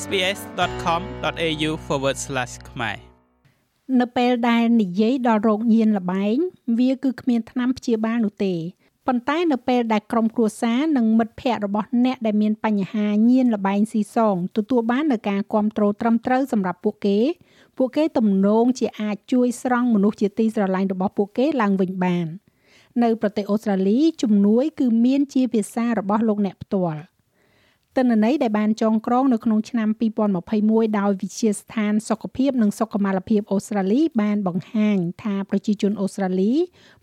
sbs.com.au/ ខ្មែរនៅពេលដែលនិយាយដល់រោគញៀនលបែងវាគឺគ្មានថ្នាំព្យាបាលនោះទេប៉ុន្តែនៅពេលដែលក្រុមគ្រួសារនិងមិត្តភ័ក្តិរបស់អ្នកដែលមានបញ្ហាញៀនលបែងស៊ីសងទទួលបាននូវការគ្រប់គ្រងត្រឹមត្រូវសម្រាប់ពួកគេពួកគេទំនងជាអាចជួយស្រង់មនុស្សជាទីស្រឡាញ់របស់ពួកគេឡើងវិញបាន នៅប្រទេសអូស្ត្រាលីជំនួយ គឺមានជាភាសារបស់លោកអ្នកផ្ទាល់ ទិន្នន័យដែលបានចងក្រងនៅក្នុងឆ្នាំ2021ដោយវិទ្យាស្ថានសុខភាពនិងសុខុមាលភាពអូស្ត្រាលីបានបង្ហាញថាប្រជាជនអូស្ត្រាលី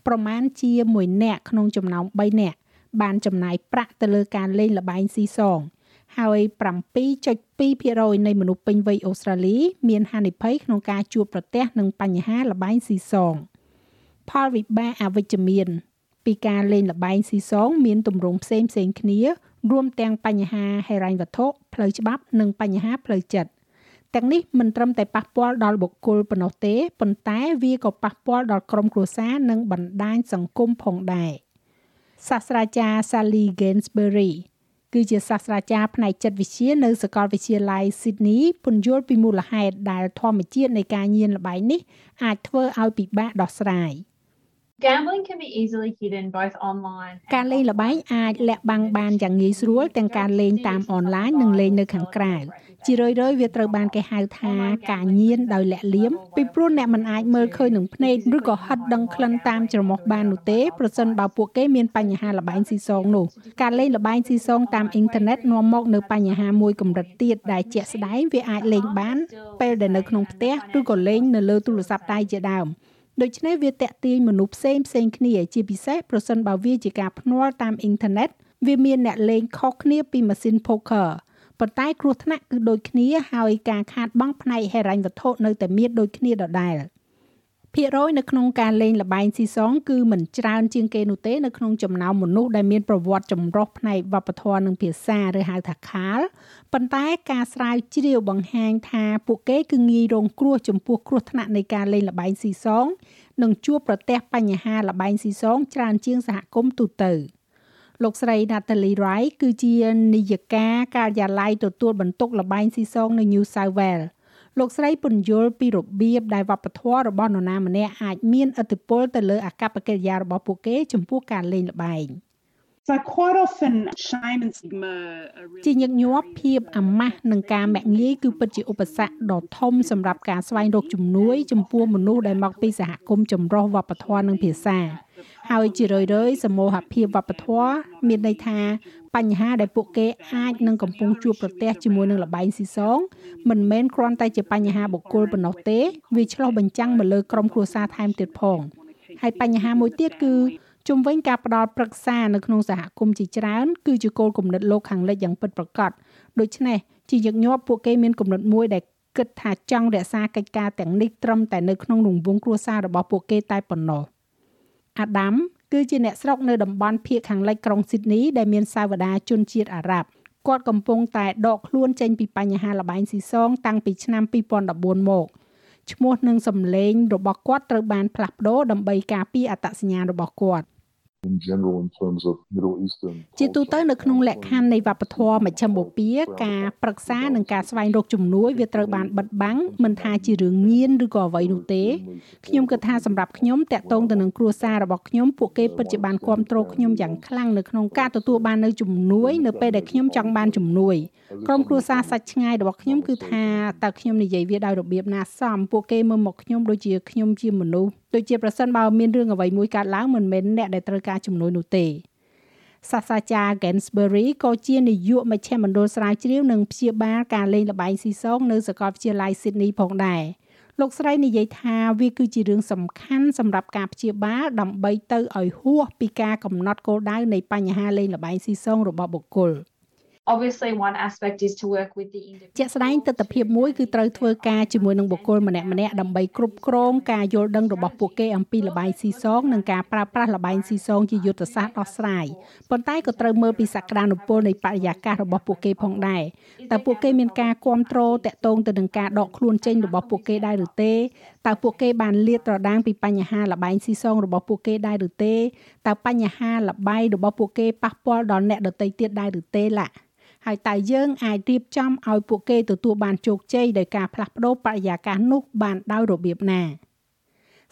ប្រមាណជា1នាក់ក្នុងចំណោម3នាក់បានចំណាយប្រាក់ទៅលើការលេងល្បែងស៊ីសង ហើយ7.2%នៃមនុស្សពេញវ័យអូស្ត្រាលី មានហានិភ័យក្នុងការជួបប្រទះនឹងបញ្ហាល្បែងស៊ីសងផលវិបាកអវិជ្ជមាន ពីការលេងល្បែងស៊ីសងមានទម្រង់ផ្សេងៗគ្នា រួមទាំងបញ្ហាហិរញ្ញវត្ថុផ្លូវច្បាប់និងបញ្ហាផ្លូវចិត្តទាំងនេះមិនត្រឹមតែប៉ះពាល់ដល់បុគ្គលប៉ុណ្ណោះទេប៉ុន្តែវាក៏ប៉ះពាល់ដល់ក្រុមគ្រួសារនិងបណ្ដាញសង្គមផងដែរសាស្ត្រាចារ្យ Sally Gainsbury គឺជាសាស្ត្រាចារ្យផ្នែកចិត្តវិទ្យានៅសាកលវិទ្យាល័យ Sydney ពន្យល់ពីមូលហេតុដែលធម្មជាតិនៃការញៀនល្បែងនេះអាចធ្វើឲ្យពិបាកដោះស្រាយ។ Gambling can be easily hidden both online ការលេងល្បែងអាចលាក់បាំងបានយ៉ាងងាយស្រួលទាំងការលេងតាមអនឡាញនិងលេងនៅខាងក្រៅជារឿយៗវាត្រូវបានគេហៅថាការញៀនដោយលាក់លៀមពីព្រោះអ្នកមិនអាចមើលឃើញនឹងភ្នែកឬក៏ហិតដឹងក្លិនតាមច្រមុះបាននោះទេប្រសិនបើពួកគេមានបញ្ហាល្បែងស៊ីសងនោះការលេងល្បែងស៊ីសងតាមអ៊ីនធឺណិតនាំមកនៅបញ្ហាមួយកម្រិតទៀតដែលជាក់ស្ដែងវាអាចលេងបានពេលដែលនៅក្នុងផ្ទះឬក៏លេងនៅលើទូរស័ព្ទដៃជាដើម ដូច្នេះវាតាក់ទាញមនុស្សផ្សេងផ្សេងគ្នាជាពិសេសប្រសិនបើវាជាការភ្នាល់តាមអ៊ីនធឺណិតវាមានអ្នកលេងខុសគ្នាពីម៉ាស៊ីន poker ប៉ុន្តែគ្រោះថ្នាក់គឺដូចគ្នាហើយការខាតបង់ផ្នែកហិរញ្ញវត្ថុនៅតែមានដូចគ្នាដដែល។ ភាគរយនៅក្នុងការលេងល្បែងស៊ីសងគឺមិនច្រើនជាងគេនោះទេនៅក្នុងចំណោមមនុស្សដែលមានប្រវត្តិចម្រុះផ្នែកវប្បធម៌និងភាសាឬហៅថាខាលប៉ុន្តែការស្រាវជ្រាវបង្ហាញថាពួកគេគឺងាយរងគ្រោះចំពោះគ្រោះថ្នាក់នៃការលេងល្បែងស៊ីសងនិងជួបប្រទះបញ្ហាល្បែងស៊ីសងច្រើនជាងសហគមន៍ទូទៅលោកស្រី Natalie Wright គឺជានាយិកាការិយាល័យទទួលបន្ទុកល្បែងស៊ីសងនៅ New South Wales លោកស្រីពន្យល់ពីរបៀបដែលវប្បធម៌របស់នរណាម្នាក់អាចមានឥទ្ធិពលទៅលើអាកប្បកិរិយារបស់ពួកគេចំពោះការលេងល្បែង So quite often shame and stigma ជាញឹកញាប់ភាពអាម៉ាស់និងការមាក់ងាយគឺពិតជាឧបសគ្គដ៏ធំសម្រាប់ការស្វែងរកជំនួយចំពោះមនុស្សដែលមកពីសហគមន៍ចម្រុះវប្បធម៌និងភាសា ហើយជារឿយៗសមូហភាពវប្បធម៌មានន័យថាបញ្ហាដែលពួកគេអាចនឹងកំពុងជួបប្រទះជាមួយនឹងលបែងស៊ីសងមិនមែនគ្រាន់តែជាបញ្ហាបុគ្គលប៉ុណ្ណោះទេវាឆ្លោះបញ្ចាំងមកលើក្រុមគ្រួសារថែមទៀតផងហើយបញ្ហាមួយទៀតគឺជំវិញការផ្ដល់ប្រឹក្សានៅក្នុងសហគមន៍ជាច្រើនគឺជាគោលគំនិតលោកខាងលិចយ៉ាងពិតប្រាកដដូច្នេះជាញឹកញាប់ពួកគេមានគំនិតមួយដែលគិតថាចង់រក្សាកិច្ចការទាំងនេះត្រឹមតែនៅក្នុងរង្វង់គ្រួសាររបស់ពួកគេតែប៉ុណ្ណោះ អាដាមគឺជាអ្នកស្រុកនៅតំបន់ភៀកខាងលិចក្រុងស៊ីដនីដែលមានសាវតាជនជាតិអារ៉ាប់គាត់កំពុងតែដកខ្លួនចេញពីបញ្ហាលបែងស៊ីសងតាំងពីឆ្នាំ2014មកឈ្មោះនិងសម្លេងរបស់គាត់ត្រូវបានផ្លាស់ប្ដូរដើម្បីការពារអត្តសញ្ញាណរបស់គាត់ in general in terms of Middle Eastern ជាទូទៅនៅក្នុងលក្ខខណ្ឌនៃវប្បធម៌មជ្ឈមបូព៌ាការប្រឹក្សានិងការស្វែងរកជំនួយវាត្រូវបានបិទបាំងមិនថាជារឿងញៀនឬក៏អ្វីនោះទេខ្ញុំគិតថាសម្រាប់ខ្ញុំតាក់ទងទៅនឹងគ្រួសាររបស់ខ្ញុំពួកគេពិតជាបានគ្រប់គ្រងខ្ញុំយ៉ាងខ្លាំងនៅក្នុងការទទួលបាននៅជំនួយនៅពេលដែលខ្ញុំចង់បានជំនួយក្រុមគ្រួសារសាច់ឆ្ងាយរបស់ខ្ញុំគឺថាតើខ្ញុំនិយាយវាដោយរបៀបណាសមពួកគេមើលមកខ្ញុំដូចជាខ្ញុំជាមនុស្សដូចជាប្រសិនបើមានរឿងអ្វីមួយកើតឡើងមិនមែនអ្នកដែលត្រូវការជំនួយនោះទេសាស្ត្រាចារ្យ Gainsbury ក៏ជានាយកមជ្ឈមណ្ឌលស្រាវជ្រាវនិងព្យាបាលការលេងល្បែងស៊ីសងនៅសាកលវិទ្យាល័យ Sydney ផងដែរលោកស្រីនិយាយថាវាគឺជារឿងសំខាន់សម្រាប់ការព្យាបាលដើម្បីទៅឲ្យហួសពីការកំណត់គោលដៅនៃបញ្ហាលេងល្បែងស៊ីសងរបស់បុគ្គល។ obviously one aspect is to work with the individual ជាក់ស្ដែងទស្សនវិជ្ជាមួយគឺត្រូវធ្វើការជាមួយនឹងបុគ្គលម្នាក់ម្នាក់ដើម្បីគ្រប់គ្រងការយល់ដឹងរបស់ពួកគេអំពីលបាយស៊ីសងនិងការប្រើប្រាស់លបាយស៊ីសងជាយុទ្ធសាស្ត្រដោះស្រាយប៉ុន្តែក៏ត្រូវមើលពីសក្តានុពលនៃបរិយាកាសរបស់ពួកគេផងដែរតើពួកគេមានការគ្រប់គ្រងតាក់ទងទៅនឹងការដកខ្លួនចេញរបស់ពួកគេដែរឬទេតើពួកគេបានលាតត្រដាងពីបញ្ហាលបែងស៊ីសងរបស់ពួកគេដែរឬទេតើបញ្ហាលបាយរបស់ពួកគេប៉ះពាល់ដល់អ្នកដទៃទៀតដែរឬទេឡា ហើយតើយើងអាចរៀបចំឲ្យពួកគេទទួលបានជោគជ័យដោយការផ្លាស់ប្ដូរបរិយាកាសនោះបានដោយរបៀបណា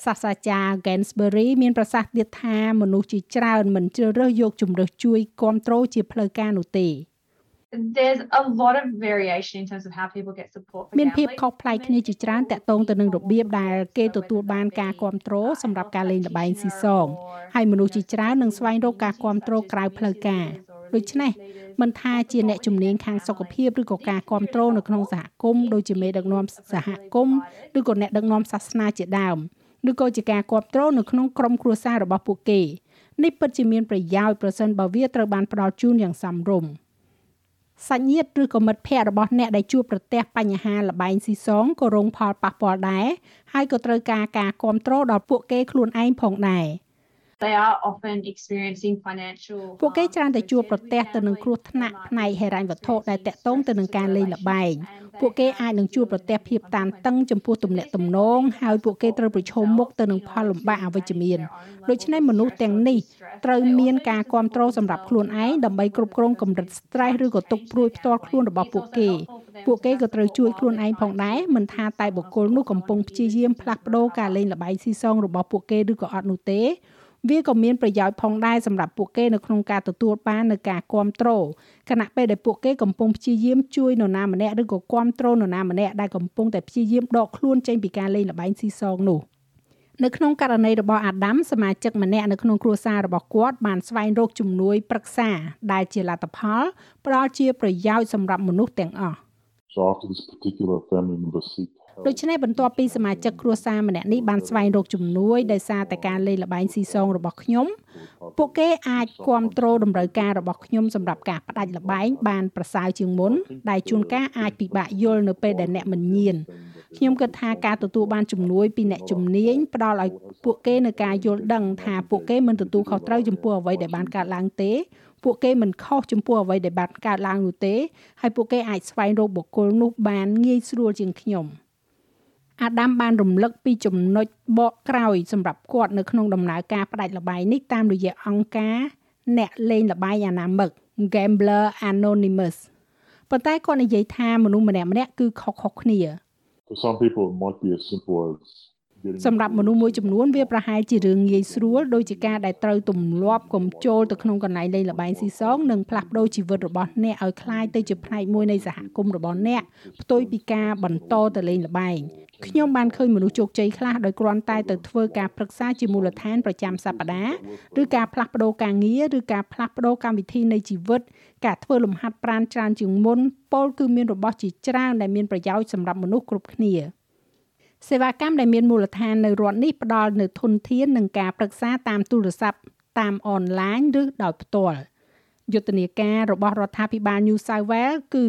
សាស្ត្រាចារ្យ Gainsbury មានប្រសាសន៍ទៀតថាមនុស្សជាច្រើនមិនជ្រើសរើសយកជំរើសជួយគ្រប់គ្រងជាផ្លូវការនោះទេ there's a lot of variation in terms of how people get support for មានភាព gambling. ខុសប្លែកគ្នាជាច្រើនតាក់ទងទៅនឹងរបៀបដែលគេទទួលបានការគ្រប់គ្រងសម្រាប់ការលេងល្បែងស៊ីសងហើយមនុស្សជាច្រើននឹងស្វែងរកការគ្រប់គ្រងក្រៅផ្លូវការ ដូច្នេះមិនថាជាអ្នកជំនាញខាងសុខភាពឬក៏ការគ្រប់គ្រងនៅក្នុងសហគមន៍ដូចជាមេដឹកនាំសហគមន៍ឬក៏អ្នកដឹកនាំសាសនាជាដើមឬក៏ជាការគ្រប់គ្រងនៅក្នុងក្រុមគ្រួសាររបស់ពួកគេនេះពិតជាមានប្រយោជន៍ប្រសិនបើវាត្រូវបានផ្ដល់ជូនយ៉ាងសមរម្យសាច់ញាតិឬក៏មិត្តភ័ក្តិរបស់អ្នកដែលជួបប្រទះបញ្ហាលបែងស៊ីសងក៏រងផលប៉ះពាល់ដែរហើយក៏ត្រូវការការគ្រប់គ្រងដល់ពួកគេខ្លួនឯងផងដែរ They are often experiencing financial ពួកគេ harm ច្រើនតែជួបប្រទះ associated ទៅនឹង with គ្រោះថ្នាក់ gambling, ផ្នែកហិរញ្ញវត្ថុ and ដែលតាក់ទងទៅនឹងការលេងល្បែងពួកគេអាចនឹងជួបប្រទះភាពតានតឹងចំពោះទំនាក់ទំនងហើយពួកគេត្រូវប្រឈមមុខទៅនឹងផលលំបាកអវិជ្ជមានដូច្នេះមនុស្សទាំងនេះត្រូវមានការគ្រប់គ្រងសម្រាប់ខ្លួនឯងដើម្បីគ្រប់គ្រងកម្រិត stress ឬក៏ទុក្ខព្រួយផ្ទាល់ខ្លួនរបស់ពួកគេពួកគេក៏ត្រូវជួយខ្លួនឯងផងដែរមិនថាតែបុគ្គលនោះកំពុងព្យាយាមផ្លាស់ប្ដូរការលេងល្បែងស៊ីសងរបស់ពួកគេឬក៏អត់នោះទេ វាក៏មានប្រយោជន៍ផងដែរសម្រាប់ពួកគេនៅក្នុងការទទួលបាននូវការគ្រប់គ្រងខណៈពេលដែលពួកគេកំពុងព្យាយាមជួយនរណាម្នាក់ឬក៏គ្រប់គ្រងនរណាម្នាក់ដែលកំពុងតែព្យាយាមដកខ្លួនចេញពីការលេងល្បែងស៊ីសងនោះនៅក្នុងករណីរបស់អាដាមសមាជិកម្នាក់នៅក្នុងគ្រួសាររបស់គាត់បានស្វែងរកជំនួយប្រឹក្សាដែលជាលទ្ធផលផ្ដល់ជាប្រយោជន៍សម្រាប់មនុស្សទាំងអស់ So after this particular family member seeked help, ដូច្នេះបន្ទាប់ពីសមាជិកគ្រួសារម្នាក់នេះបានស្វែងរកជំនួយដោយសារតែការលេងល្បែងស៊ីសងរបស់ខ្ញុំពួកគេអាចគ្រប់គ្រងតម្រូវការរបស់ខ្ញុំសម្រាប់ការផ្ដាច់ល្បែងបានប្រសើរជាងមុនដែលជួនកាលអាចពិបាកយល់នៅពេលដែលអ្នកមិនញៀនខ្ញុំគិតថាការទទួលបានជំនួយពីអ្នកជំនាញផ្ដល់ឲ្យពួកគេនៅការយល់ដឹងថាពួកគេមិនទទួលខុសត្រូវចំពោះអ្វីដែលបានកើតឡើងទេពួកគេមិនខុសចំពោះអ្វីដែលបានកើតឡើងនោះទេហើយពួកគេអាចស្វែងរកបុគ្គលនោះបានងាយស្រួលជាងខ្ញុំ អាដាមបានរំលឹកពីចំណុចបកក្រោយសម្រាប់គាត់នៅក្នុងដំណើរការផ្ដាច់ល្បែងនេះតាមរយៈអង្គការអ្នកលេងល្បែងអនាមិក Gambler Anonymous ប៉ុន្តែគាត់និយាយថាមនុស្សម្នាក់ៗគឺខុសៗគ្នា for some people it might be as simple as getting សម្រាប់មនុស្សមួយចំនួនវាប្រហែលជារឿងងាយស្រួលដូចជាការដែលត្រូវទម្លាប់កំចូលទៅក្នុងកន្លែងលេងល្បែងស៊ីសងនិងផ្លាស់ប្ដូរជីវិតរបស់អ្នកឲ្យคล้ายទៅជាផ្នែកមួយនៃសហគមន៍របស់អ្នកផ្ទុយពីការបន្តទៅលេងល្បែងខ្ញុំបានឃើញមនុស្សជោគជ័យខ្លះដោយគ្រាន់តែទៅធ្វើការប្រឹក្សាជាមូលដ្ឋានប្រចាំសប្តាហ៍ឬការផ្លាស់ប្ដូរការងារឬការផ្លាស់ប្ដូរកម្មវិធីនៃជីវិតការធ្វើលំហាត់ប្រាណច្រើនជាងមុនពោលគឺមានរបស់ជាច្រើនដែលមានប្រយោជន៍សម្រាប់មនុស្សគ្រប់គ្នា សេវាកម្មដែលមានមូលដ្ឋាននៅរដ្ឋនេះផ្ដល់នូវធនធាននិងការប្រឹក្សាតាមទូរស័ព្ទតាមអនឡាញឬដោយផ្ទាល់យុទ្ធនាការរបស់រដ្ឋាភិបាល New South Wales គឺ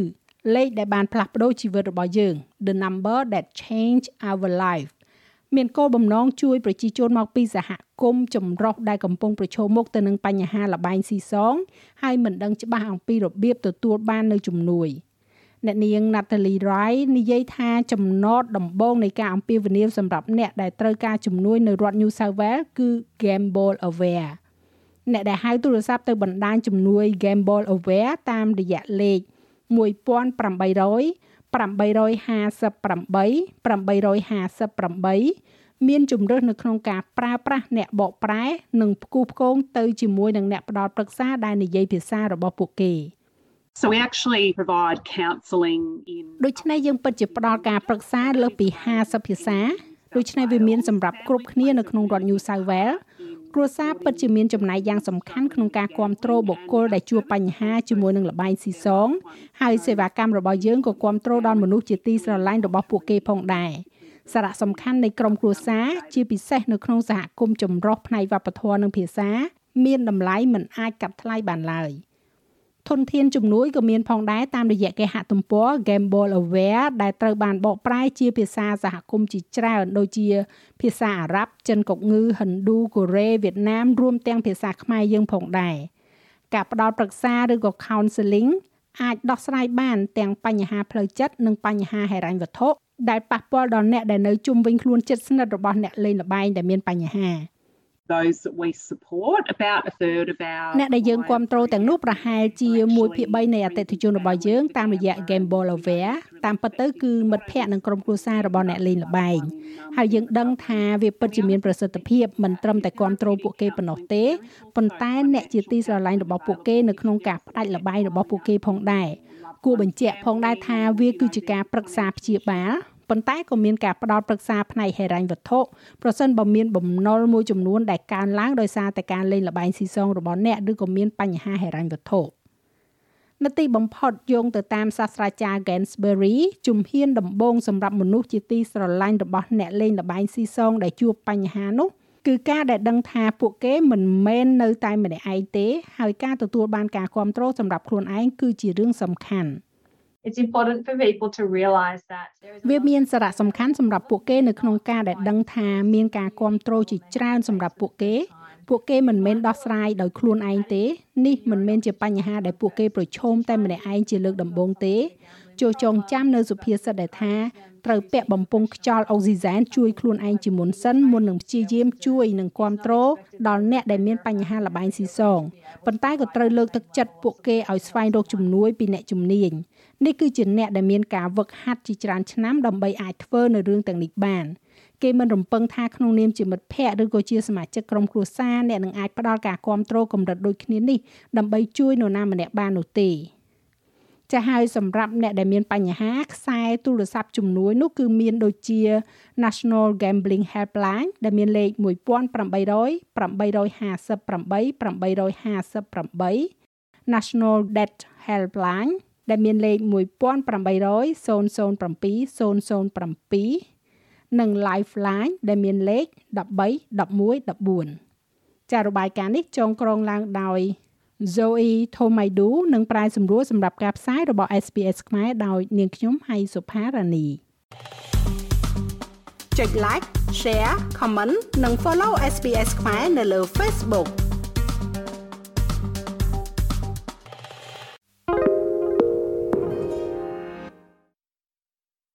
លេខដែលបានផ្លាស់ប្ដូរជីវិតរបស់យើង The number that change our life មានគោលបំណងជួយប្រជាជនមកពីសហគមន៍ចម្រុះដែលកំពុងប្រឈមមុខទៅនឹងបញ្ហាលបែងស៊ីសងហើយមិនដឹងច្បាស់អំពីរបៀបទទួលបាននៅជំនួយ អ្នកនាង Natalie Rai និយាយថាចំណតដំបូងនៃការអំពាវនាវសម្រាប់អ្នកដែលត្រូវការជំនួយនៅរដ្ឋ New South Wales គឺ Gamble Aware អ្នកដែលហៅទូរស័ព្ទទៅបណ្ដាញជំនួយ Gamble Aware តាមរយៈលេខ1800 858 858មានជំរើសនៅក្នុងការប្រើប្រាស់អ្នកបកប្រែ និងផ្គូផ្គងទៅជាមួយនឹងអ្នកផ្ដល់ប្រឹក្សាដែលនិយាយភាសារបស់ពួកគេ So we actually provide counselling in ដូច្នេះយើងពិតជាផ្ដល់ការប្រឹក្សាលើសពី50ភាសាដូច្នេះវាមានសម្រាប់គ្រប់គ្នានៅក្នុងរដ្ឋ New South Wales គ្រួសារពិតជាមានចំណែកយ៉ាងសំខាន់ក្នុងការគ្រប់គ្រងបុគ្គលដែលជួបបញ្ហាជាមួយនឹងលបែងស៊ីសងហើយសេវាកម្មរបស់យើងក៏គ្រប់គ្រងដល់មនុស្សជាទីស្រឡាញ់របស់ពួកគេផងដែរសារៈសំខាន់នៃក្រុមគ្រួសារជាពិសេសនៅក្នុងសហគមន៍ចម្រុះផ្នែកវប្បធម៌និងភាសា មានតម្លៃមិនអាចកាត់ថ្លៃបានឡើយ ធនធានជំនួយក៏មានផងដែរតាមរយៈគេហទំព័រ Gamble Aware ដែលត្រូវបានបកប្រែជាភាសាសហគមន៍ជាច្រើនដូចជាភាសាអារ៉ាប់ចិនកុកងឺហិណ្ឌូកូរ៉េវៀតណាមរួមទាំងភាសាខ្មែរយើងផងដែរការផ្ដល់ប្រឹក្សាឬក៏ counseling អាចដោះស្រាយបានទាំងបញ្ហាផ្លូវចិត្តនិងបញ្ហាហិរញ្ញវត្ថុដែលប៉ះពាល់ដល់អ្នកដែលនៅជុំវិញខ្លួនជិតស្និទ្ធរបស់អ្នកលេងល្បែងដែលមានបញ្ហា those that we support about a third of our អ្នកដែលយើងគ្រប់គ្រងទាំងនោះប្រហែលជា1ភាគ3នៃអតិថិជនរបស់យើងតាមរយៈ Gamble Aware តាមពិតទៅគឺមិត្តភ័ក្តិនិងក្រុមគ្រួសាររបស់អ្នកលេងល្បែងហើយយើងដឹងថាវាពិតជាមានប្រសិទ្ធភាពមិនត្រឹមតែគ្រប់គ្រងពួកគេប៉ុណ្ណោះទេប៉ុន្តែអ្នកជាទីស្រឡាញ់របស់ពួកគេនៅក្នុងការផ្ដាច់ល្បែងរបស់ពួកគេផងដែរគួរបញ្ជាក់ផងដែរថាវាគឺជាការប្រឹក្សាព្យាបាល ប៉ុន្តែក៏មានការផ្ដល់ប្រឹក្សាផ្នែកហិរញ្ញវត្ថុប្រសិនបើមានបំណុលមួយចំនួនដែលកើនឡើងដោយសារតែការលេងល្បែងស៊ីសងរបស់អ្នកឬក៏មានបញ្ហាហិរញ្ញវត្ថុនៅទីបំផុតយោងទៅតាមសាស្ត្រាចារ្យ Gainsbury ជំហានដំបូងសម្រាប់មនុស្សជាទីស្រឡាញ់របស់អ្នកលេងល្បែងស៊ីសងដែលជួបបញ្ហានោះគឺការដែលដឹងថាពួកគេមិនមែននៅតែម្នាក់ឯងទេ ហើយការទទួលបានការគ្រប់គ្រងសម្រាប់ខ្លួនឯងគឺជារឿងសំខាន់។ it's important for people to realize that វាមានសារៈសំខាន់សម្រាប់ពួកគេនៅក្នុងការដែលដឹងថាមានការគ្រប់គ្រងជាច្រើនសម្រាប់ពួកគេពួកគេមិនមែនដោះស្រាយដោយខ្លួនឯងទេនេះមិនមែនជាបញ្ហាដែលពួកគេប្រឈមតែម្នាក់ឯងជាលើកដំបូងទេចូលចងចាំនៅសុភាសិតដែលថា ត្រូវពាក់បំពង់ខ្យល់អុកស៊ីសែនជួយខ្លួនឯងជាមុនសិនមុននឹងព្យាយាមជួយនិងគ្រប់គ្រងដល់អ្នកដែលមានបញ្ហាលបែងស៊ីសងប៉ុន្តែក៏ត្រូវលើកទឹកចិត្តពួកគេឲ្យស្វែងរកជំនួយពីអ្នកជំនាញនេះគឺជាអ្នកដែលមានការវឹកហាត់ជាច្រើនឆ្នាំដើម្បីអាចធ្វើនៅរឿងទាំងនេះបានគេមិនរំពឹងថាក្នុងនាមជាមិត្តភ័ក្តិឬក៏ជាសមាជិកក្រុមគ្រួសារអ្នកនឹងអាចផ្ដល់ការគ្រប់គ្រងកម្រិតដូចគ្នានេះដើម្បីជួយនរណាម្នាក់បាននោះទេ ចាហើយសម្រាប់អ្នកដែលមានបញ្ហាខ្សែទូរស័ព្ទជំនួយនោះគឺមានដូចជា National Gambling Helpline ដែលមានលេខ1800 858 858 National Debt Helpline ដែលមានលេខ1800 007 007និង Lifeline ដែលមានលេខ13 11 14ចាររបាយការណ៍នេះចងក្រងឡើងដោយ Zoe Tomaidu និងប្រាយសម្រួលសម្រាប់ការផ្សាយរបស់ SPS ខ្មែរដោយនាងខ្ញុំហៃសុផារ៉ានីចុច like share comment និង follow SPS ខ្មែរនៅលើ Facebook